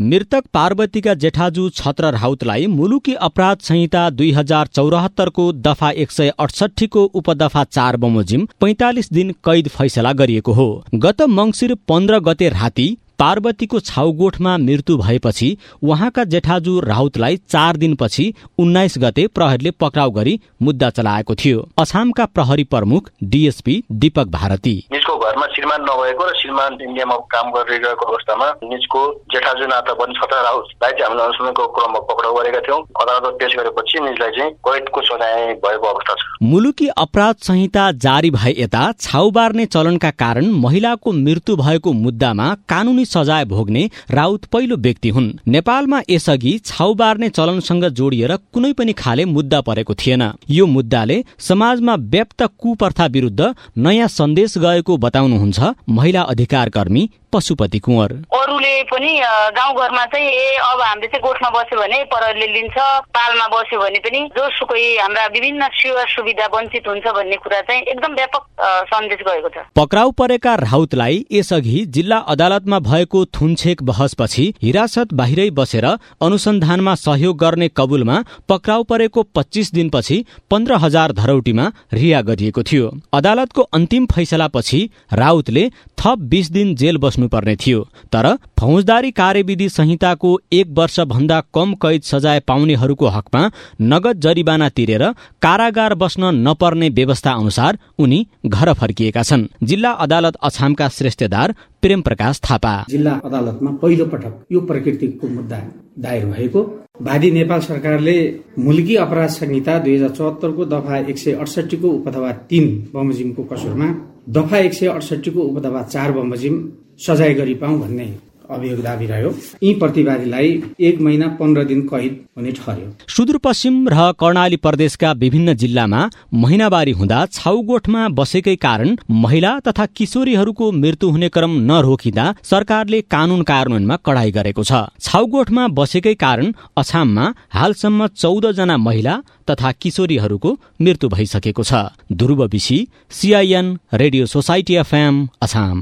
मृतक पार्वतीका जेठाजु छत्र राउतलाई मुलुकी अपराध संहिता दुई हजार चौरात्तरको दफा एक सय अडसठीको उपदफा चार बमोजिम पैंतालिस दिन कैद फैसला गरिएको हो। गत मंगिर पन्ध्र गते राति पार्वतीको छाउगोठमा मृत्यु भएपछि उहाँका जेठाजु राउतलाई चार दिनपछि उन्नाइस गते प्रहरीले पक्राउ गरी मुद्दा चलाएको थियो। अछामका प्रहरी प्रमुख डिएसपी दीपक भारती। निजको घरमा श्रीमान नभएको र श्रीमान इन्डियामा काम गरिरहेको अवस्थामा निजको जेठाजु नाता पनि छटा राउतलाई चाहिँ हामीले अनुसन्धानको क्रममा पक्राउ गरेका थियौँ। अदालतमा पेश गरेपछि निजलाई चाहिँ कैदको सजाय भएको अवस्था छ। मुलुकी अपराध संहिता जारी भए यता छाउ बार्ने चलनका कारण महिलाको मृत्यु भएको मुद्दामा कानूनी सजाय भोग्ने राउत पहिलो व्यक्ति हुन्। नेपालमा यसअघि छाउ बार्ने चलनसँग जोडिएर कुनै पनि खाले मुद्दा परेको थिएन। यो मुद्दाले समाजमा व्याप्त कुप्रथा विरुद्ध नयाँ सन्देश गएको बताउनुहुन्छ महिला अधिकार कर्मी पशुपति कुँवर। अरूले पनि गाउँघरमा चाहिँ ए अब हामीले चाहिँ गोठमा बस्यो भने परले लिन्छ पालमा बस्यो भने पनि जोसुकै हाम्रा विभिन्न सेवा सुविधा वञ्चित हुन्छ भन्ने कुरा चाहिँ एकदम व्यापक सन्देश गएको छ। पक्राउ परेका राउतलाई यसअघि जिल्ला अदालतमा भएको थुनछेक बहसपछि हिरासत बाहिरै बसेर अनुसन्धानमा सहयोग गर्ने कबुलमा पक्राउ परेको पच्चिस दिनपछि पन्ध्र हजार धरौटीमा रिहा गरिएको थियो। अदालतको अन्तिम फैसलापछि राउतले थप बीस दिन जेल बस्नुपर्ने थियो। तर फौजदारी कार्यविधि संहिताको एक वर्ष भन्दा कम कैद सजाय पाउनेहरूको हकमा नगद जरिवाना तिरेर कारागार बस्न नपर्ने व्यवस्था अनुसार उनी घर फर्किएका छन्। जिल्ला अदालत अछामका श्रेष्ठदार प्रेम प्रकाश थापा। जिल्ला अदालतमा पहिलो पटक यो प्रकृतिको मुद्दा दायर भएको। वादी नेपाल सरकारले मुलकी अपराध संहिता दुई हजार चौहत्तरको दफा एक सय अडसठीको उपदफा तीन बमोजिमको कसुरमा दफा एक सय अडसठीको उपदफा चार बमोजिम सजाय गरी पाउँ भन्ने अभियोग दावी रह्यो। यी प्रतिवादीलाई एक महिना पन्ध्र दिन कैद हुने ठहर्यो। सुदूरपश्चिम र कर्णाली प्रदेशका विभिन्न जिल्लामा महिनावारी हुँदा छाउगोठमा बसेकै कारण महिला तथा किशोरीहरूको मृत्यु हुने क्रम नरोकिँदा सरकारले कानून कार्यान्वयनमा कडाई गरेको छ। छाउगोठमा बसेकै कारण अछाममा हालसम्म चौध जना महिला तथा किशोरीहरूको मृत्यु भइसकेको छ। Dhruva Bishi CIN radio society FM Achham.